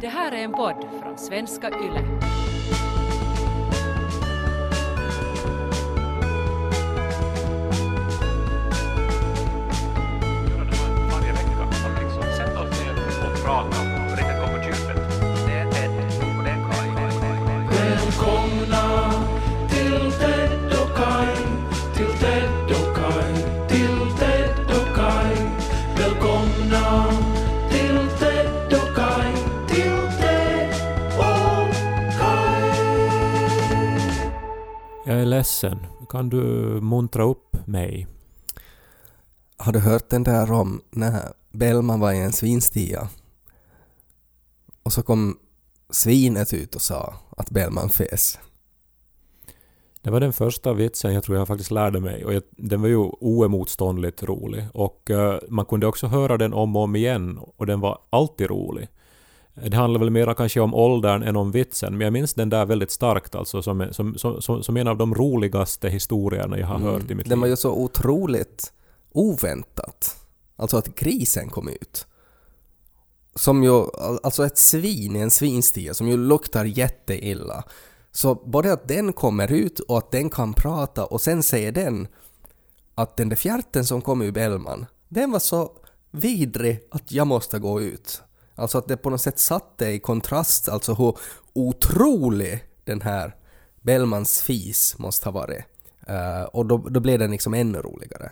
Det här är en podd från svenska YLE. Välkomna till den ledsen. Kan du muntra upp mig? Har du hört den där om när Bellman var i en svinstia? Och så kom svinet ut och sa att Bellman fes. Det var den första vitsen jag tror jag faktiskt lärde mig och jag, den var ju oemotståndligt rolig. Och eh, man kunde också höra den om och om igen och den var alltid rolig. Det handlar väl mera kanske om åldern än om vitsen, men jag minns den där väldigt starkt alltså som, som, som, som, en av de roligaste historierna jag har hört i mitt Den var liv. ju så otroligt oväntat. Alltså att grisen kom ut. Som ju, al- alltså ett svin i en svinstia som ju luktar jätteilla. Så både att den kommer ut och att den kan prata och sen säger den att den där fjärten som kom ur Bellman, den var så vidrig att jag måste gå ut. Alltså att det på något sätt satte i kontrast, alltså hur otrolig den här Bellmans fis måste ha varit. Uh, och då, då blev den liksom ännu roligare.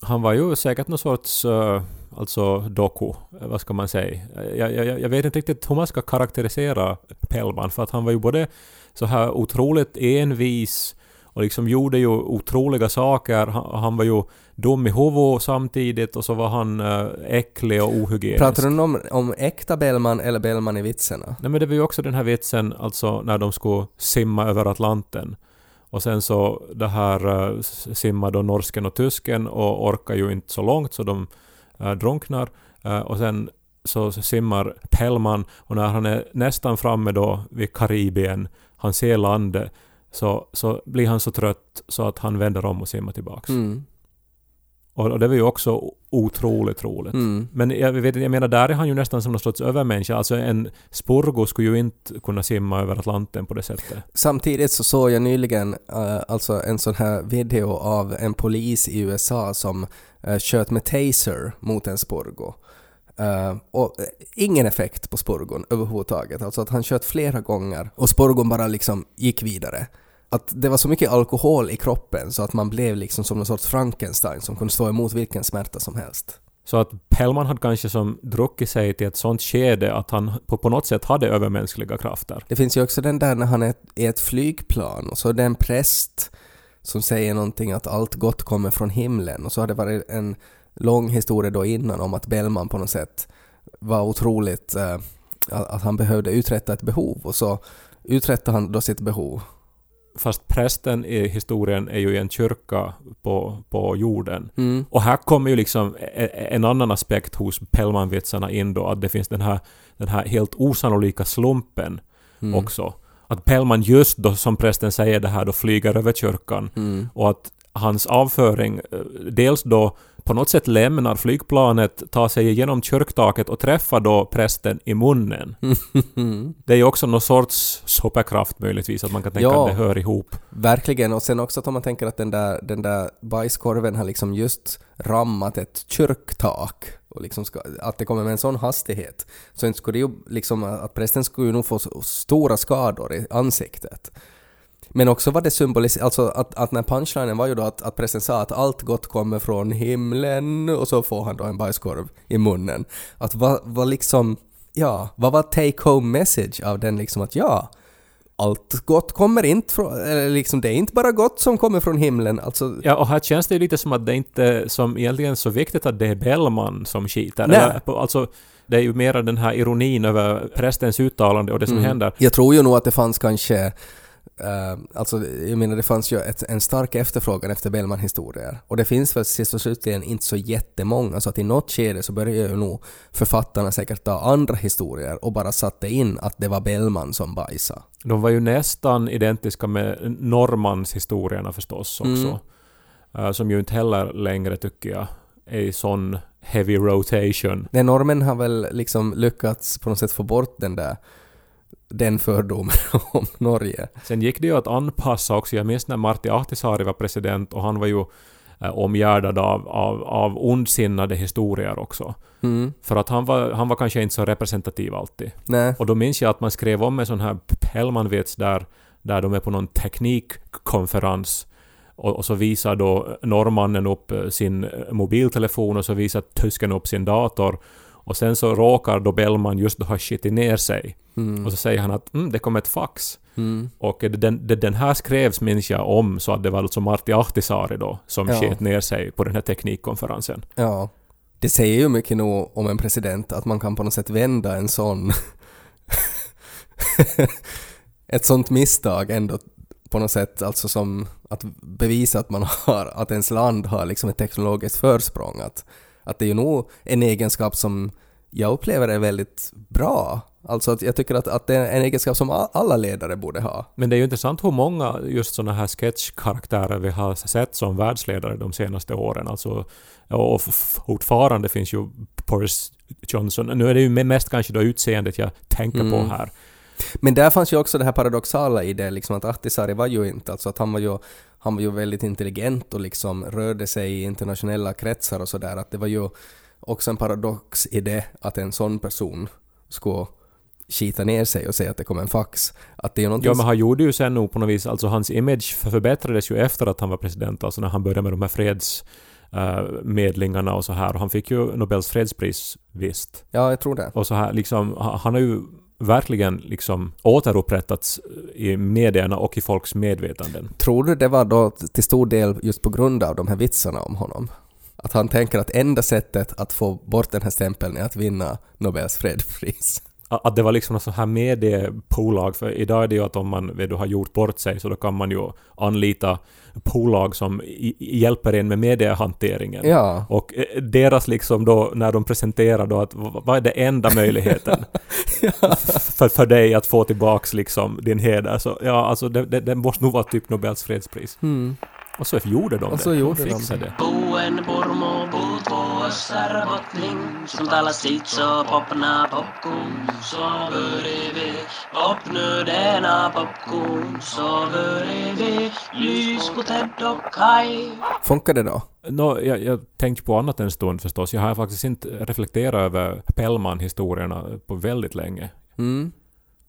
Han var ju säkert någon sorts uh, alltså doku, eh, vad ska man säga. Jag, jag, jag vet inte riktigt hur man ska karaktärisera Pellman för att han var ju både så här otroligt envis och liksom gjorde ju otroliga saker. Han, han var ju dum i huvudet samtidigt och så var han uh, äcklig och ohygienisk. Pratar du om, om äkta Bellman eller Bellman i vitserna? Nej men det var ju också den här vitsen alltså när de skulle simma över Atlanten. Och sen så det här uh, simmar då norsken och tysken och orkar ju inte så långt så de uh, drunknar. Uh, och sen så simmar Pellman och när han är nästan framme då vid Karibien, han ser landet, så, så blir han så trött så att han vänder om och simmar tillbaks. Mm. Och, det var ju också otroligt roligt. Mm. Men jag, vet, jag menar, där är han ju nästan som någon sorts övermänniska. Alltså en spurgo skulle ju inte kunna simma över Atlanten på det sättet. Samtidigt så såg jag nyligen eh, alltså en sån här video av en polis i USA som uh, sköt med taser mot en spurgo. Eh, och eh, ingen effekt på spurgon överhuvudtaget. Alltså att han sköt flera gånger och spurgon bara liksom gick vidare. Att det var så mycket alkohol i kroppen så att man blev liksom som någon sorts Frankenstein som kunde stå emot vilken smärta som helst. Så att Pellman hade kanske som druckit sig till ett sånt skede att han på, på något sätt hade övermänskliga krafter. Det finns ju också den där när han är i ett flygplan och så är det en präst som säger någonting att allt gott kommer från himlen och så har det varit en lång historia då innan om att Bellman på något sätt var otroligt eh, att han behövde uträtta ett behov och så uträttade han då sitt behov. Fast prästen i historien är ju i en kyrka på, på jorden. Mm. Och här kommer ju liksom e- e- en annan aspekt hos Pellman-vitsarna in då, att det finns den här, den här helt osannolika slumpen Mm. också. Att Pellman just då, som prästen säger det här, då flyger över kyrkan. Mm. Och att hans avföring eh, dels då på något sätt lämnar flygplanet, tar sig igenom kyrktaket och träffar då prästen i munnen. Det är ju också någon sorts superkraft möjligtvis, att man kan tänka Ja. att det hör ihop. Verkligen, och sen också att om man tänker att den där, den där bajskorven har liksom just rammat ett kyrktak och liksom ska, att det kommer med en sån hastighet så inte skulle det ju liksom att prästen skulle ju nog få stora skador i ansiktet. Men också vad det symboliserar, alltså att, att när punchlinen var ju då att, att prästen sa att allt gott kommer från himlen och så får han då en bajskorv i munnen. Att vad, vad liksom, ja, vad var take home message av den liksom att ja, allt gott kommer inte från, eller liksom det är inte bara gott som kommer från himlen, alltså Ja, och här känns det ju lite som att det inte är som egentligen så viktigt att det är Bellman som skiter. Nej. Eller, på- alltså, det är ju mera den här ironin över prästens uttalande och det som Mm. händer. Jag tror ju nog att det fanns kanske Uh, alltså, jag menar det fanns ju ett, en stark efterfrågan efter Bellman-historier. Och det finns väl sist och slutligen inte så jättemånga, så att i något skede så började ju nog författarna säkert ta andra historier och bara satte in att det var Bellman som bajsade. De var ju nästan identiska med Normans-historierna förstås också. Mm. Eh, som ju inte heller längre, tycker jag, är i sån heavy rotation. Nej, normen har väl liksom lyckats på något sätt få bort den där den fördomen om Norge. Sen gick det ju att anpassa också. Jag minns när Martti Ahtisaari var president och han var ju eh, omgärdad av, av, av ondsinnade historier också. Mm. För att han var, han var kanske inte så representativ alltid. Nej. Och då minns jag att man skrev om en sån här Pellman-vits där, där de är på någon teknikkonferens och, och så visar då norrmannen upp eh, sin mobiltelefon och så visar tysken upp sin dator. Och sen så råkar då Bellman just då ha skitit ner sig. Mm. Och så säger han att mm, det kom ett fax. Mm. Och den, den, den här skrevs minns jag om så att det var alltså Martti Ahtisaari då som Ja. sket ner sig på den här teknikkonferensen. Ja. Det säger ju mycket nog om en president att man kan på något sätt vända en sån... ett sånt misstag ändå på något sätt, alltså som att bevisa att man har, att ens land har liksom ett teknologiskt försprång. Att, att det är ju nog en egenskap som jag upplever är väldigt bra. Alltså att jag tycker att, att det är en egenskap som alla ledare borde ha. Men det är ju intressant hur många just sådana här sketchkaraktärer vi har sett som världsledare de senaste åren. Alltså, och fortfarande finns ju Boris Johnson. Nu är det ju mest kanske då utseendet jag tänker på Mm. här. Men där fanns ju också det här paradoxala i det, liksom att Ahtisaari var ju inte, alltså att han var ju, han var ju väldigt intelligent och liksom rörde sig i internationella kretsar och sådär, att det var ju också en paradox i det att en sån person skulle skita ner sig och säga att det kom en fax. Att det är någonting Ja, men han gjorde ju sen nog på något vis, alltså hans image förbättrades ju efter att han var president, alltså när han började med de här freds eh, medlingarna och så här. Och han fick ju Nobels fredspris, visst. Ja, jag tror det. Och så här liksom, ha- han har ju verkligen liksom återupprättats eh, i medierna och i folks medvetanden. Tror du det var då till stor del just på grund av de här vitsarna om honom? Att han tänker att enda sättet att få bort den här stämpeln är att vinna Nobels fredspris. Att det var liksom något sånt här mediepolag, för idag är det ju att om man vet, du, har gjort bort sig så då kan man ju anlita polag som i, hjälper en med mediehanteringen. Ja. Och eh, deras liksom då, när de presenterar då att vad är det enda möjligheten för, för dig att få tillbaks liksom din heder? Så ja, alltså det, det, det måste nog vara typ Nobels fredspris. Mm. Och så gjorde de Och det. så gjorde de de fixade det. det. Funkar det då? Nå, jag, jag tänkte på annat en stund förstås. Jag har faktiskt inte reflekterat över Pellman-historierna på väldigt länge. Mm.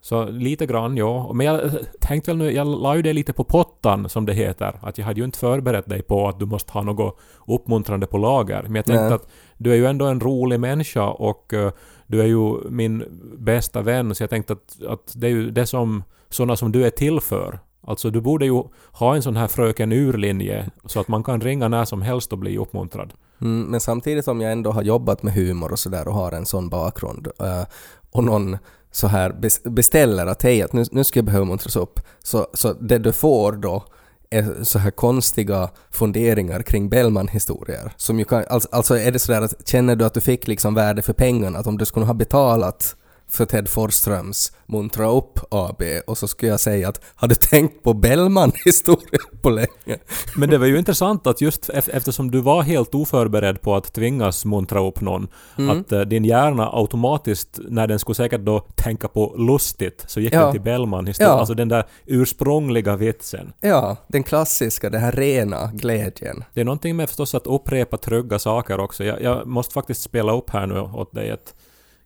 Så lite grann, ja. Men jag tänkte väl nu, jag la ju det lite på pottan som det heter. Att jag hade ju inte förberett dig på att du måste ha något uppmuntrande på lager. Men jag tänkte Nej. att du är ju ändå en rolig människa och eh, du är ju min bästa vän. Så jag tänkte att, att det är ju det som sådana som du är till för. Alltså du borde ju ha en sån här fröken ur-linje så att man kan ringa när som helst och bli uppmuntrad. Mm, men samtidigt som jag ändå har jobbat med humor och sådär och har en sån bakgrund eh, och någon så här beställer att hej, att nu, nu ska jag behöva muntras upp, så, så det du får då är så här konstiga funderingar kring Bellman-historier. Som ju kan, alltså, alltså är det sådär att känner du att du fick liksom värde för pengarna, att om du skulle ha betalat för Ted Forsströms Muntra upp AB och så skulle jag säga att har du tänkt på Bellman-historien på länge? Men det var ju intressant att just ef- eftersom du var helt oförberedd på att tvingas muntra upp någon, att eh, din hjärna automatiskt, när den skulle säkert då tänka på lustigt, så gick Ja. den till Bellman historien. Ja. Alltså den där ursprungliga vitsen. Ja, den klassiska, den här rena glädjen. Det är någonting med förstås att upprepa trygga saker också. Jag, jag måste faktiskt spela upp här nu åt dig ett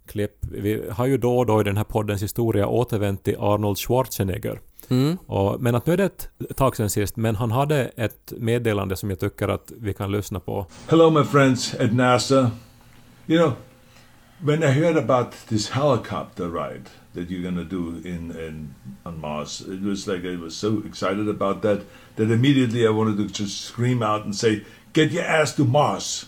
klipp. Vi har ju då och då i den här poddens historia återvänt till Arnold Schwarzenegger. Mm. Och, men att nu är det ett tag sedan sist, men han hade ett meddelande som jag tycker att vi kan lyssna på. Hello, my friends at NASA. You know, when I heard about this helicopter ride that you're to do in, in on Mars, it was like I was so excited about that that immediately I wanted to just scream out and say, "Get your ass to Mars!"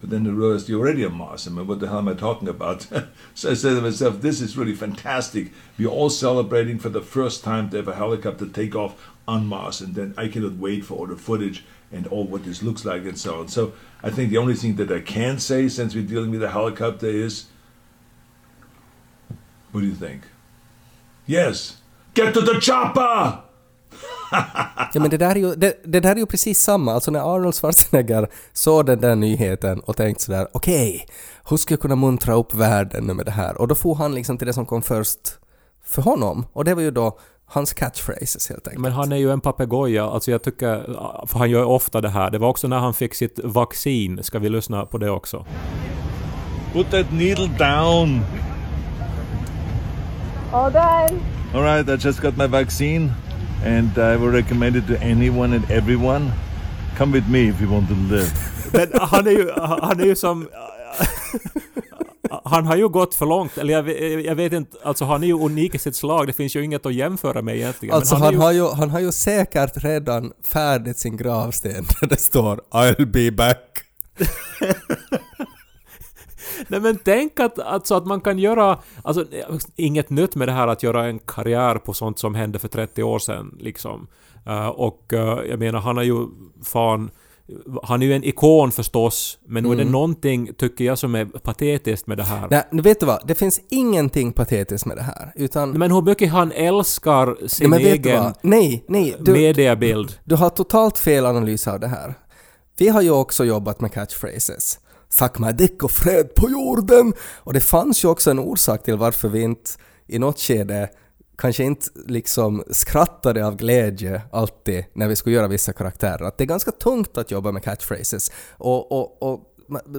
But then I realized you're already on Mars. I mean, what the hell am I talking about? so I said to myself, "This is really fantastic. We're all celebrating for the first time to have a helicopter take off on Mars, and then I cannot wait for all the footage and all what this looks like and so on." So I think the only thing that I can say, since we're dealing with a helicopter, is, "What do you think?" Yes, get to the chopper. Ja men det där, är ju, det, det där är ju precis samma, alltså när Arnold Schwarzenegger såg den där nyheten och tänkte sådär okej, hur ska jag kunna muntra upp världen nu med det här? Och då får han liksom till det som kom först för honom och det var ju då hans catchphrases helt enkelt. Men han är ju en papegoja, alltså jag tycker, för han gör ofta det här. Det var också när han fick sitt vaccin, ska vi lyssna på det också? Put that needle down. All done. All right, I just got my vaccine, and I will recommend it to anyone and everyone. Come with me if you want to live. Men han är ju, han är ju som... Han har ju gått för långt, eller jag, vet- jag vet inte, alltså han är ju unik i sitt slag, det finns ju inget att jämföra med egentligen. Men Alltså är han, ju, har ju, han har ju säkert redan färdigt sin gravsten där det står I'll be back. Nej men tänk att, alltså att man kan göra, alltså inget nytt med det här att göra en karriär på sånt som hände för 30 år sedan liksom. Eh, och eh, jag menar han är ju fan, han är ju en ikon förstås, men nu är det någonting, tycker jag, som är patetiskt med det här. Nej, nu vet du vad? Det finns ingenting patetiskt med det här. Utan... Men hur mycket han älskar sin Nej, egen? Nej, nej. Du, mediabild. du har totalt fel analys av det här. Vi har ju också jobbat med catchphrases. Suck my dick och fred på jorden! Och det fanns ju också en orsak till varför vi inte i något skede kanske inte liksom skrattade av glädje alltid när vi skulle göra vissa karaktärer. Att det är ganska tungt att jobba med catchphrases. Och, och, och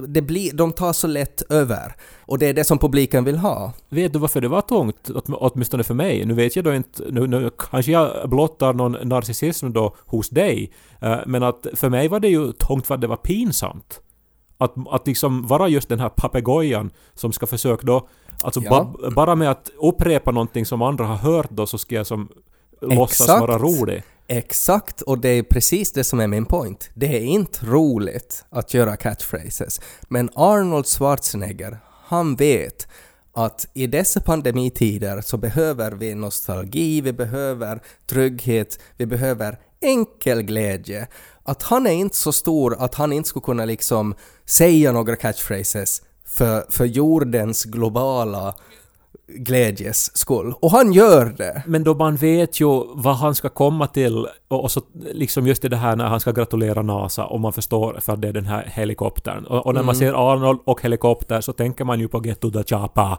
det blir, de tar så lätt över. Och det är det som publiken vill ha. Vet du varför det var tungt? Åtminstone för mig. Nu vet jag då inte, nu, nu kanske jag blottar någon narcissism då hos dig, eh, men att för mig var det ju tungt för att det var pinsamt. Att, att liksom vara just den här papegojan som ska försöka då, alltså Ja. ba, bara med att upprepa någonting som andra har hört då så ska jag som låtsas Exakt. vara rolig. Exakt, och det är precis det som är min point. Det är inte roligt att göra catchphrases. Men Arnold Schwarzenegger, han vet att i dessa pandemitider så behöver vi nostalgi, vi behöver trygghet, vi behöver enkel glädje. Att han är inte så stor att han inte skulle kunna liksom säga några catchphrases för, för jordens globala glädjes skull. Och han gör det. Men då man vet ju vad han ska komma till och, och så liksom just det här när han ska gratulera NASA och man förstår för det är den här helikoptern. Och, och när man ser Arnold och helikopter så tänker man ju på Get to the Chapa.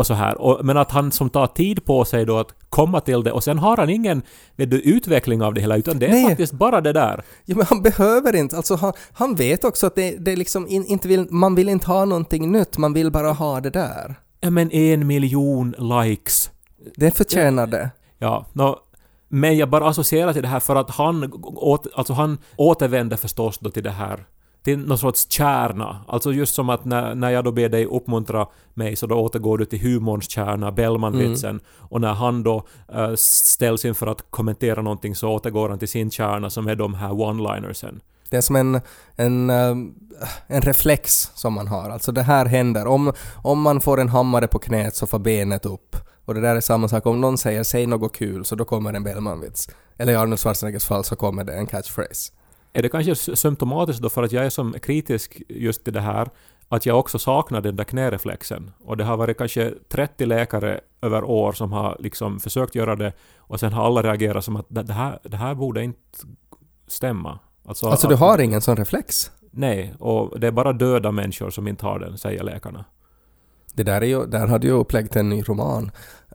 Och så här. Och, men att han som tar tid på sig då att komma till det och sen har han ingen vet du, utveckling av det hela utan det är Nej. faktiskt bara det där. Ja, men han behöver inte. Alltså, han, han vet också att det, det liksom in, inte vill, man vill inte ha någonting nytt, man vill bara ha det där. Ja men en miljon likes. Det förtjänar det. Ja, nå, men jag bara associerar till det här för att han, åt, alltså han återvänder förstås då till det här till någon sorts kärna. Alltså just som att när, när jag då ber dig uppmuntra mig så då återgår du till humorns kärna, Bellman-vitsen. Och när han då eh, ställs inför att kommentera någonting så återgår han till sin kärna som är de här one-linersen. Det är som en, en, eh, en reflex som man har. Alltså det här händer. Om, om man får en hammare på knät så får benet upp. Och det där är samma sak. Om någon säger “säg något kul” så då kommer en Bellman-vits. Eller i Arnold Schwarzeneggers fall så kommer det en catchphrase. Är det kanske symptomatiskt då för att jag är som kritisk just till det här att jag också saknar den där knäreflexen. Och det har varit kanske 30 läkare över år som har liksom försökt göra det och sen har alla reagerat som att det här, det här borde inte stämma. Alltså, Alltså du har ingen sån reflex? Nej, och det är bara döda människor som inte har den, säger läkarna. Det där, är ju, där har du ju upplägg till en ny roman.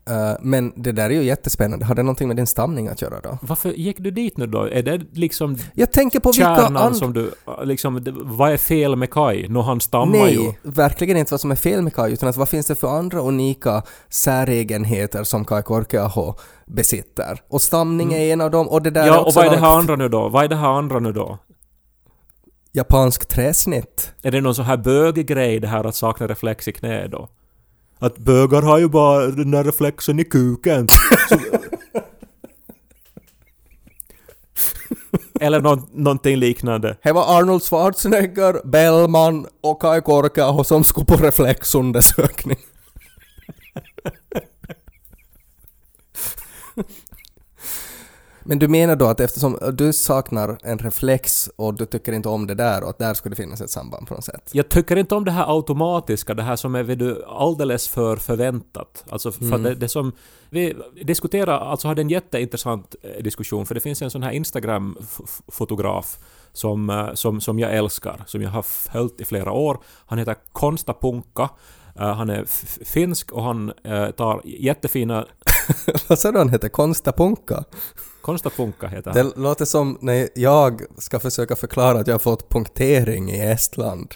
Eh, men det där är ju jättespännande. Har det någonting med din stamning att göra då? Varför gick du dit nu då? Är det liksom Jag tänker på vilka andra... som du... Liksom, vad är fel med Kai? Nå, han stammar ju. Nej, verkligen inte vad som är fel med Kai, utan att vad finns det för andra unika säregenheter som Kai Korkeaho besitter? Och stamning är en av dem, och det där är Mm. Ja, och vad är det något- här andra nu då? Vad är det här andra nu då? Japansk träsnitt. Är det någon sån här bögig grej det här att sakna reflex i knä då? Att bögar har ju bara den där reflexen i kuken. Så... Eller nå- någonting liknande. Det var Arnold Schwarzenegger, Bellman och Kai Korkeaho som skulle på reflexundersökning. Men du menar då att eftersom du saknar en reflex och du tycker inte om det där och att där skulle det finnas ett samband på något sätt? Jag tycker inte om det här automatiska, det här som är vet du, alldeles för förväntat. Alltså för Mm. det, det som... Vi diskuterar, alltså hade en jätteintressant eh, diskussion, för det finns en sån här Instagram-fotograf som, eh, som, som jag älskar, som jag har följt i flera år. Han heter Konsta Punka. Eh, Han är finsk och han tar jättefina... Vad sa du han heter? Konstapunka? Konsta Punka heter han. Det låter som när jag ska försöka förklara att jag har fått punktering i Estland.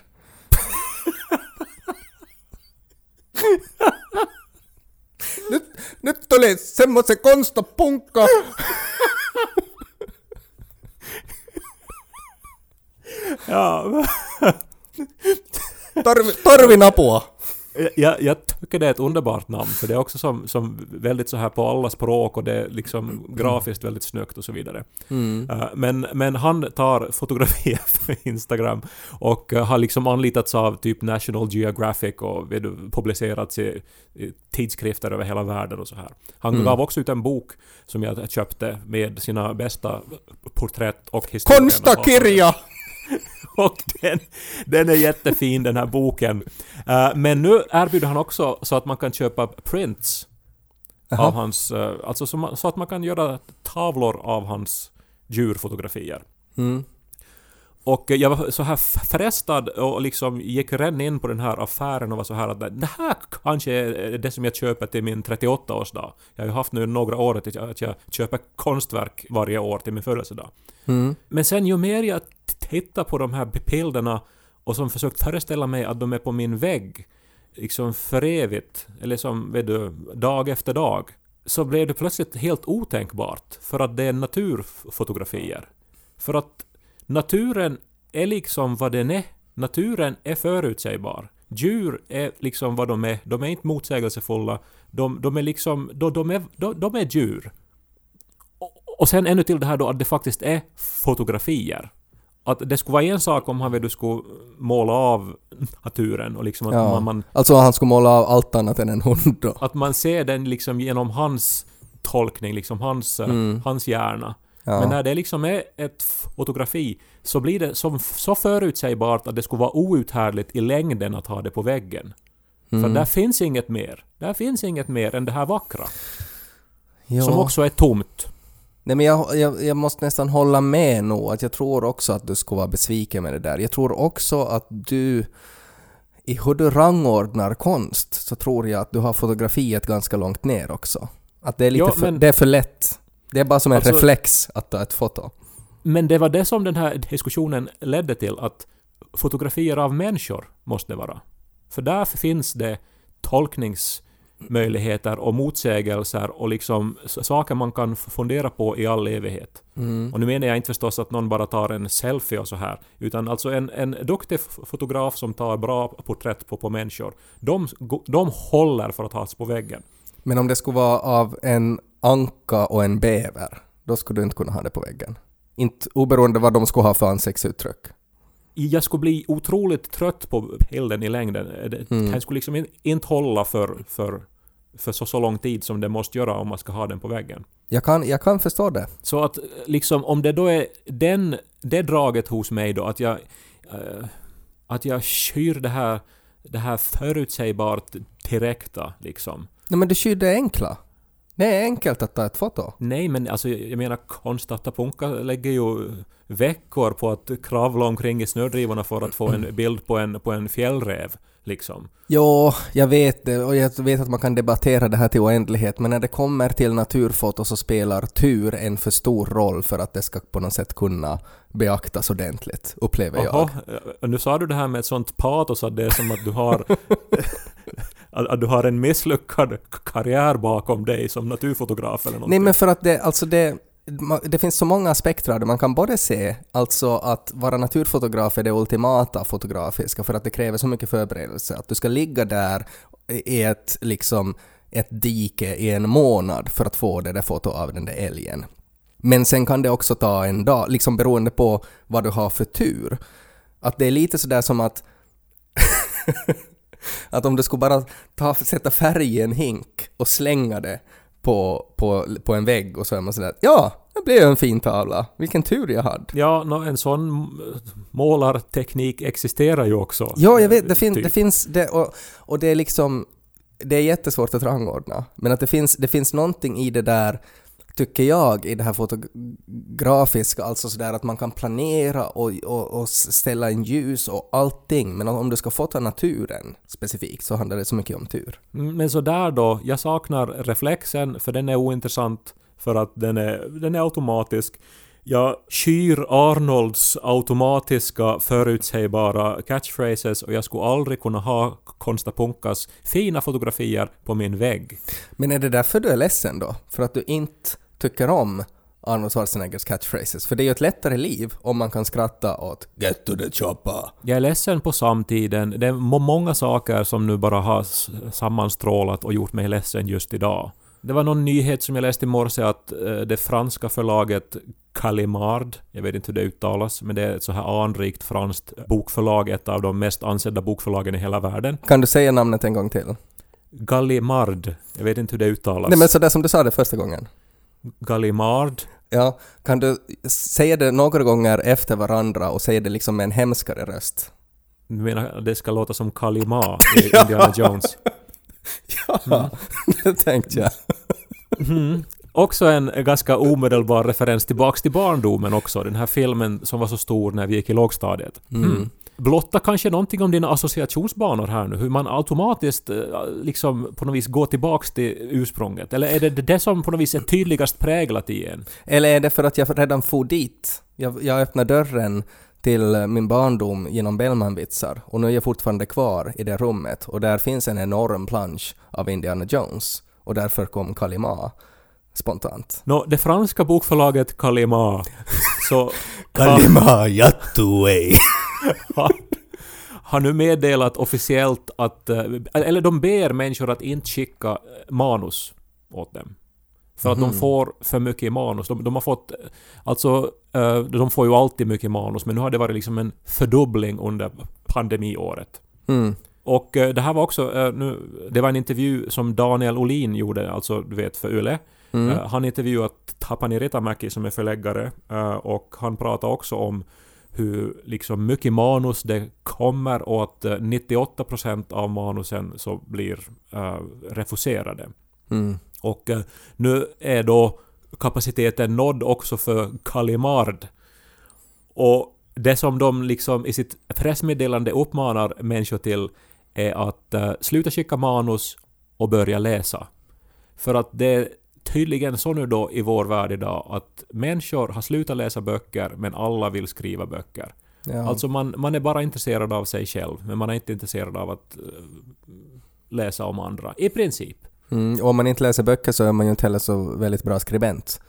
nyt, nyt tuli semmoisen konstapunka! Ja, Tarvi, tarvin apua! Jag, jag tycker det är ett underbart namn, för det är också som, som väldigt så här på alla språk och det är liksom grafiskt väldigt snyggt och så vidare. Eh, Men, men han tar fotografier för Instagram och eh, har liksom anlitats av typ National Geographic och vet publicerats i, i tidskrifter över hela världen och så här. Han gav också ut en bok som jag köpte med sina bästa porträtt och historier. Konstakirja! Och den, den är jättefin den här boken. Eh, men nu erbjuder han också så att man kan köpa prints Jaha. av hans... eh, alltså så, man, så att man kan göra tavlor av hans djurfotografier. Mm. Och jag var så här frestad och liksom gick redan in på den här affären och var så här att det här kanske är det som jag köper till min 38-årsdag. Jag har ju haft nu några år att jag, att jag köper konstverk varje år till min födelsedag. Mm. Men sen ju mer jag hittat på de här bilderna och som försökt föreställa mig att de är på min vägg, liksom för evigt, eller som, vet du, dag efter dag, så blev det plötsligt helt otänkbart för att det är naturfotografier. För att naturen är liksom vad den är. Naturen är förutsägbar. Djur är liksom vad de är. De är inte motsägelsefulla. De, de är liksom... De, de, är, de, de är djur. Och, och sen ännu till det här då att det faktiskt är fotografier. Att det skulle vara en sak om han vet du skulle måla av naturen och liksom att Ja. man, man Alltså han skulle måla av allt annat än en hund då. att man ser den liksom genom hans tolkning, liksom hans, eh, Mm. hans hjärna. Ja. Men när det liksom är ett fotografi så blir det som, så förutsägbart att det skulle vara outhärdligt i längden att ha det på väggen. Mm. För där finns inget mer. Där finns inget mer än det här vackra. Ja. Som också är tomt. Nej men jag, jag, jag måste nästan hålla med nog, att jag tror också att du skulle vara besviken med det där. Jag tror också att du, i hur du rangordnar konst, så tror jag att du har fotografiet ganska långt ner också. Att det är lite Ja, för, men- det är för lätt. Det är bara som en Alltså- reflex att ta ett foto. Men det var det som den här diskussionen ledde till, att fotografier av människor måste vara. För där finns det tolkningsmöjligheter och motsägelser och liksom saker man kan fundera på i all evighet. Mm. Och nu menar jag inte förstås att någon bara tar en selfie och så här, utan alltså en, en duktig fotograf som tar bra porträtt på, på människor, de, de håller för att tas på väggen. Men om det skulle vara av en anka och en bäver, då skulle du inte kunna ha det på väggen. Inte oberoende vad de skulle ha för ansiktsuttryck. jag skulle bli otroligt trött på bilden i längden. Det, Mm. Den skulle liksom in- inte hålla för, för, för så, så lång tid som det måste göra om man ska ha den på väggen. Jag kan, jag kan förstå det. Så att liksom om det då är den, det draget hos mig då att jag eh, att jag skyr det här det här förutsägbart direkta liksom. Nej men du skyr det enkla. Det är enkelt att ta ett foto. Nej men alltså jag menar Konstanta Punka lägger ju veckor på att kravla omkring i snödrivorna för att få en bild på en, på en fjällräv liksom. Jo, jag vet det och jag vet att man kan debattera det här till oändlighet men när det kommer till naturfoto så spelar tur en för stor roll för att det ska på något sätt kunna beaktas ordentligt, upplever jag. Jaha, eh, nu sa du det här med ett sånt patos att det är som att du har att, du har en misslyckad karriär bakom dig som naturfotograf eller någonting. Nej men för att det, alltså det, det finns så många aspekter av det. Man kan både se alltså att vara naturfotograf är det ultimata fotografiska för att det kräver så mycket förberedelse. Att du ska ligga där i ett, liksom, ett dike i en månad för att få det där fotot av den där älgen. Men sen kan det också ta en dag, liksom beroende på vad du har för tur. Att det är lite sådär som att att om du skulle bara ta, sätta färg i en hink och slänga det på, på, på en vägg och så är man sådär ja, det blev en fin tavla. Vilken tur jag hade. Ja, nå, en sån målarteknik existerar ju också. Ja, jag vet. Det, fin, Typ. det finns... Det, och, och det är liksom... Det är jättesvårt att rangordna. Men att det finns, det finns någonting i det där, tycker jag, i det här fotografiska, alltså sådär att man kan planera och, och, och ställa in ljus och allting. Men om du ska fota naturen specifikt så handlar det så mycket om tur. Mm, Men så där då, jag saknar reflexen för den är ointressant för att den är, den är automatisk. Jag skyr Arnolds automatiska förutsägbara catchphrases och jag skulle aldrig kunna ha Konsta Punkas fina fotografier på min vägg. Men är det därför du är ledsen då? För att du inte tycker om Arnold Schwarzeneggers catchphrases? För det är ju ett lättare liv om man kan skratta åt “Get to the chopper”. Jag är ledsen på samtiden. Det är må- många saker som nu bara har sammanstrålat och gjort mig ledsen just idag. Det var någon nyhet som jag läste i morse att eh, det franska förlaget Calimard, jag vet inte hur det uttalas, men det är ett så här anrikt franskt bokförlag, ett av de mest ansedda bokförlagen i hela världen. Kan du säga namnet en gång till? Gallimard, jag vet inte hur det uttalas. Nej men sådär som du sa det första gången. Gallimard? Ja, kan du säga det några gånger efter varandra och säga det liksom med en hemskare röst? Du menar att det ska låta som Kalima i Indiana Jones? Ja, det tänkte jag. Mm. Också en ganska omedelbar referens tillbaks till barndomen också. Den här filmen som var så stor när vi gick i lågstadiet. Mm. Blotta kanske någonting om dina associationsbanor här nu. Hur man automatiskt eh, liksom på något vis går tillbaks till ursprunget. Eller är det det som på något vis är tydligast präglat i en? Eller är det för att jag redan for dit? Jag, jag öppnade dörren till eh, min barndom genom Bellmanvitsar och nu är jag fortfarande kvar i det rummet och där finns en enorm plansch av Indiana Jones och därför kom Kalima spontant. Nå, det franska bokförlaget Kalima så Kalima Yattuway. Har, har nu meddelat officiellt att... eh, Eller de ber människor att inte skicka eh, manus åt dem. För att de får för mycket manus. De, de har fått... eh, Alltså, de får ju alltid mycket manus, men nu har det varit liksom en fördubbling under pandemiåret. Mm. Och det här var också... Nu, det var en intervju som Daniel Olin gjorde, alltså du vet för Yle. Mm. Han intervjuat Tapani Ritamäki som är förläggare och han pratar också om hur liksom mycket manus det kommer och att eh, 98% av manusen så blir uh, refuserade. Mm. Och eh, nu är då kapaciteten nådd också för Kalimard. Och det som de liksom i sitt pressmeddelande uppmanar människor till är att eh, sluta skicka manus och börja läsa. För att det tydligen så nu då i vår värld idag att människor har slutat läsa böcker men alla vill skriva böcker. Ja. Alltså man, man är bara intresserad av sig själv men man är inte intresserad av att eh, läsa om andra. I princip. Mm. Och om man inte läser böcker så är man ju inte heller så väldigt bra skribent.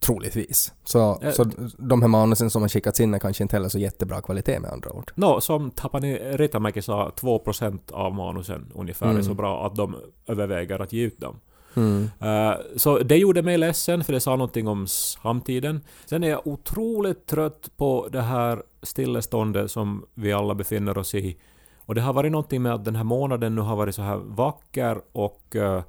Troligtvis. Så, Eh, så de här manusen som har skickats in är kanske inte heller så jättebra kvalitet med andra ord. Nå, som Tapani Ritamäki sa, 2% av manusen ungefär är Mm. så bra att de överväger att ge ut dem. Mm. Eh, så det gjorde mig ledsen för det sa någonting om samtiden. Sen är jag otroligt trött på det här stilleståndet som vi alla befinner oss i. Och det har varit någonting med att den här månaden nu har varit så här vacker och eh,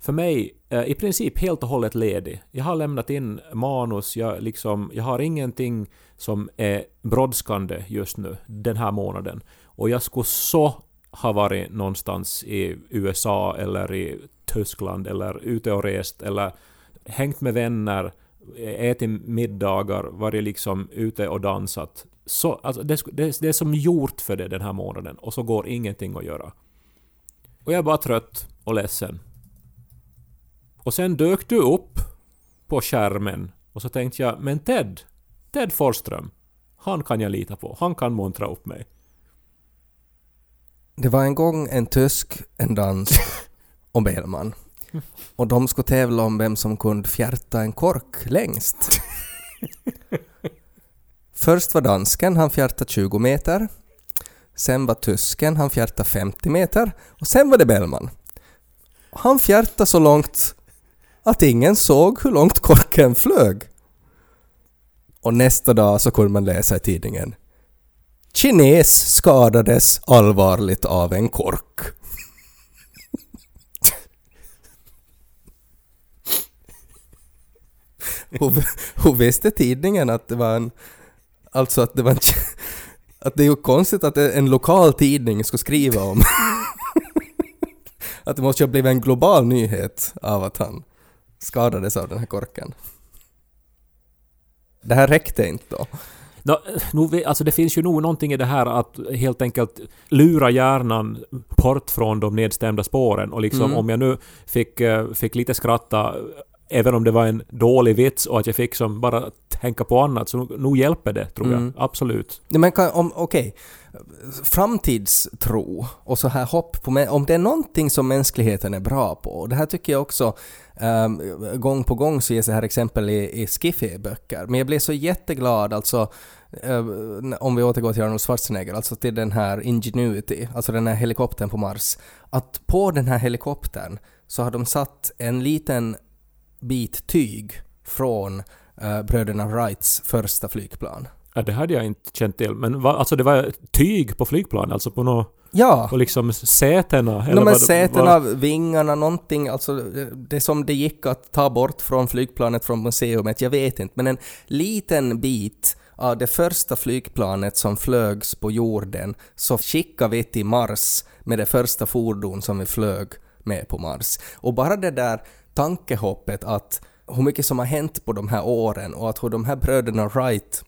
för mig i princip helt och hållet ledig. Jag har lämnat in manus, jag, liksom, jag har ingenting som är brådskande just nu den här månaden. Och jag skulle så ha varit någonstans i USA eller i Tyskland eller ute och rest eller hängt med vänner, ätit middagar, varit liksom ute och dansat. Så, alltså, det, det, det är som gjort för det den här månaden och så går ingenting att göra. Och jag är bara trött och ledsen. Och sen dök du upp på skärmen och så tänkte jag, men Ted, Ted Forsström, han kan jag lita på. Han kan montra upp mig. Det var en gång en tysk, en dansk och Bellman. Och de skulle tävla om vem som kunde fjärta en kork längst. Först var dansken, han fjärtade 20 meter. Sen var tysken, han fjärtade 50 meter. Och sen var det Bellman. Han fjärtade så långt att ingen såg hur långt korken flög. Och nästa dag så kunde man läsa i tidningen Kines skadades allvarligt av en kork. Hur visste tidningen att det var en... Alltså att det var en... Att det är ju konstigt att en lokal tidning skulle skriva om... att det måste ju ha blivit en global nyhet av att han skadades av den här korken. Det här räckte inte då. Nog vi- alltså det finns ju nog någonting i det här att helt enkelt lura hjärnan bort från de nedstämda spåren. Och liksom Mm. om jag nu fick, eh, fick lite skratta, även om det var en dålig vits och att jag fick som bara tänka på annat, så nog, hjälper det tror Mm. jag. Absolut. Nej, men om, okej. Framtidstro och så här hopp på... Om det är någonting som mänskligheten är bra på, och det här tycker jag också ehm, gång på gång så ges det här exempel i, i skiffy-böcker, men jag blir så jätteglad alltså eh, om vi återgår till Arnold Schwarzenegger, alltså till den här Ingenuity, alltså den här helikoptern på Mars, att på den här helikoptern så har de satt en liten bit tyg från eh, bröderna Wrights första flygplan. Ja, det hade jag inte känt till. Men va, alltså det var tyg på flygplan, alltså på nå Ja! på liksom sätena? No, vad men sätena, vad- vingarna, någonting, alltså det- det som det gick att ta bort från flygplanet från museumet, jag vet inte, men en liten bit av det första flygplanet som flögs på jorden så skickade vi till Mars med det första fordon som vi flög med på Mars. Och bara det där tankehoppet att hur mycket som har hänt på de här åren och att hur de här bröderna Wright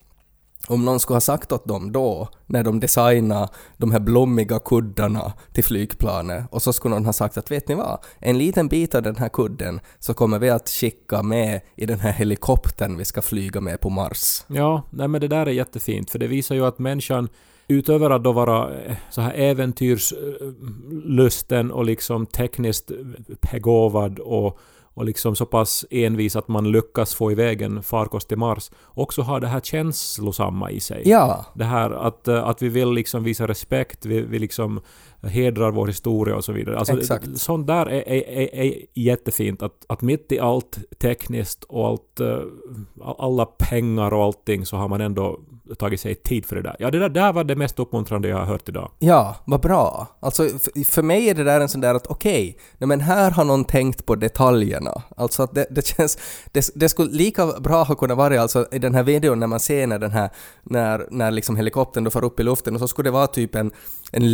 om någon skulle ha sagt åt dem då, när de designade de här blommiga kuddarna till flygplanet, och så skulle någon ha sagt att vet ni vad, en liten bit av den här kudden så kommer vi att skicka med i den här helikoptern vi ska flyga med på Mars. Ja, nej men det där är jättefint för det visar ju att människan utöver att då vara eh, så här äventyrslusten och liksom tekniskt begåvad och, och liksom så pass envis att man lyckas få iväg en farkost till Mars, också har det här känslosamma i sig. Ja, Det här att, eh, att vi vill liksom visa respekt, vi, vi liksom hedrar vår historia och så vidare. Alltså, Exakt. Sånt där är, är, är, jättefint. Att, att mitt i allt tekniskt och allt, eh, alla pengar och allting så har man ändå tagit sig tid för det där. Ja, det där, där var det mest uppmuntrande jag har hört idag. ja, vad bra. Alltså för mig är det där en sån där att okej, nej men här har någon tänkt på detaljerna. Alltså att det, det känns, det, det skulle lika bra ha kunnat vara alltså i den här videon när man ser när den här, när, när liksom helikoptern då far upp i luften och så skulle det vara typ en, en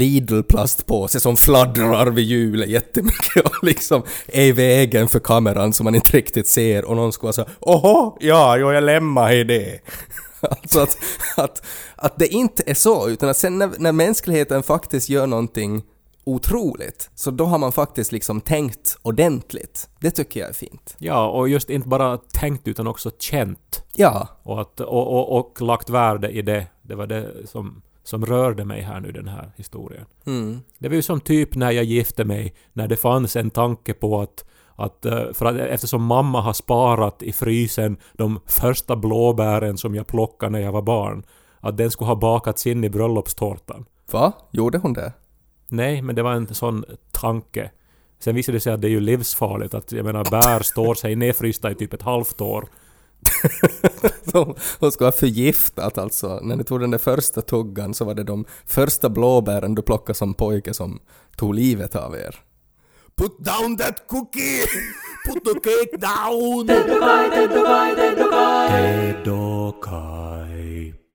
Lidl-plastpåse som fladdrar vid hjulet jättemycket och liksom är i vägen för kameran som man inte riktigt ser och någon skulle här, ”Oho, ja, jo, jag lämnar i det”. Alltså att, att, att det inte är så, utan att sen när, när mänskligheten faktiskt gör någonting otroligt, så då har man faktiskt liksom tänkt ordentligt. Det tycker jag är fint. Ja, och just inte bara tänkt utan också känt. Ja, Och, att, och, och, och lagt värde i det. Det var det som, som rörde mig här nu, den här historien. mm. Det var ju som typ när jag gifte mig, när det fanns en tanke på att att, eh, för att eftersom mamma har sparat i frysen de första blåbären som jag plockade när jag var barn, att den skulle ha bakats in i bröllopstårtan. Va? Gjorde hon det? Nej, men det var en sån tanke. Sen visade det sig att det är ju livsfarligt att, jag menar, bär står sig nedfrysta i typ ett halvt år. Hon skulle ha förgiftat alltså. När ni tog den där första tuggan så var det de första blåbären du plockade som pojke som tog livet av er. Put down that cookie! Put the cake down! Ted och Kai, Ted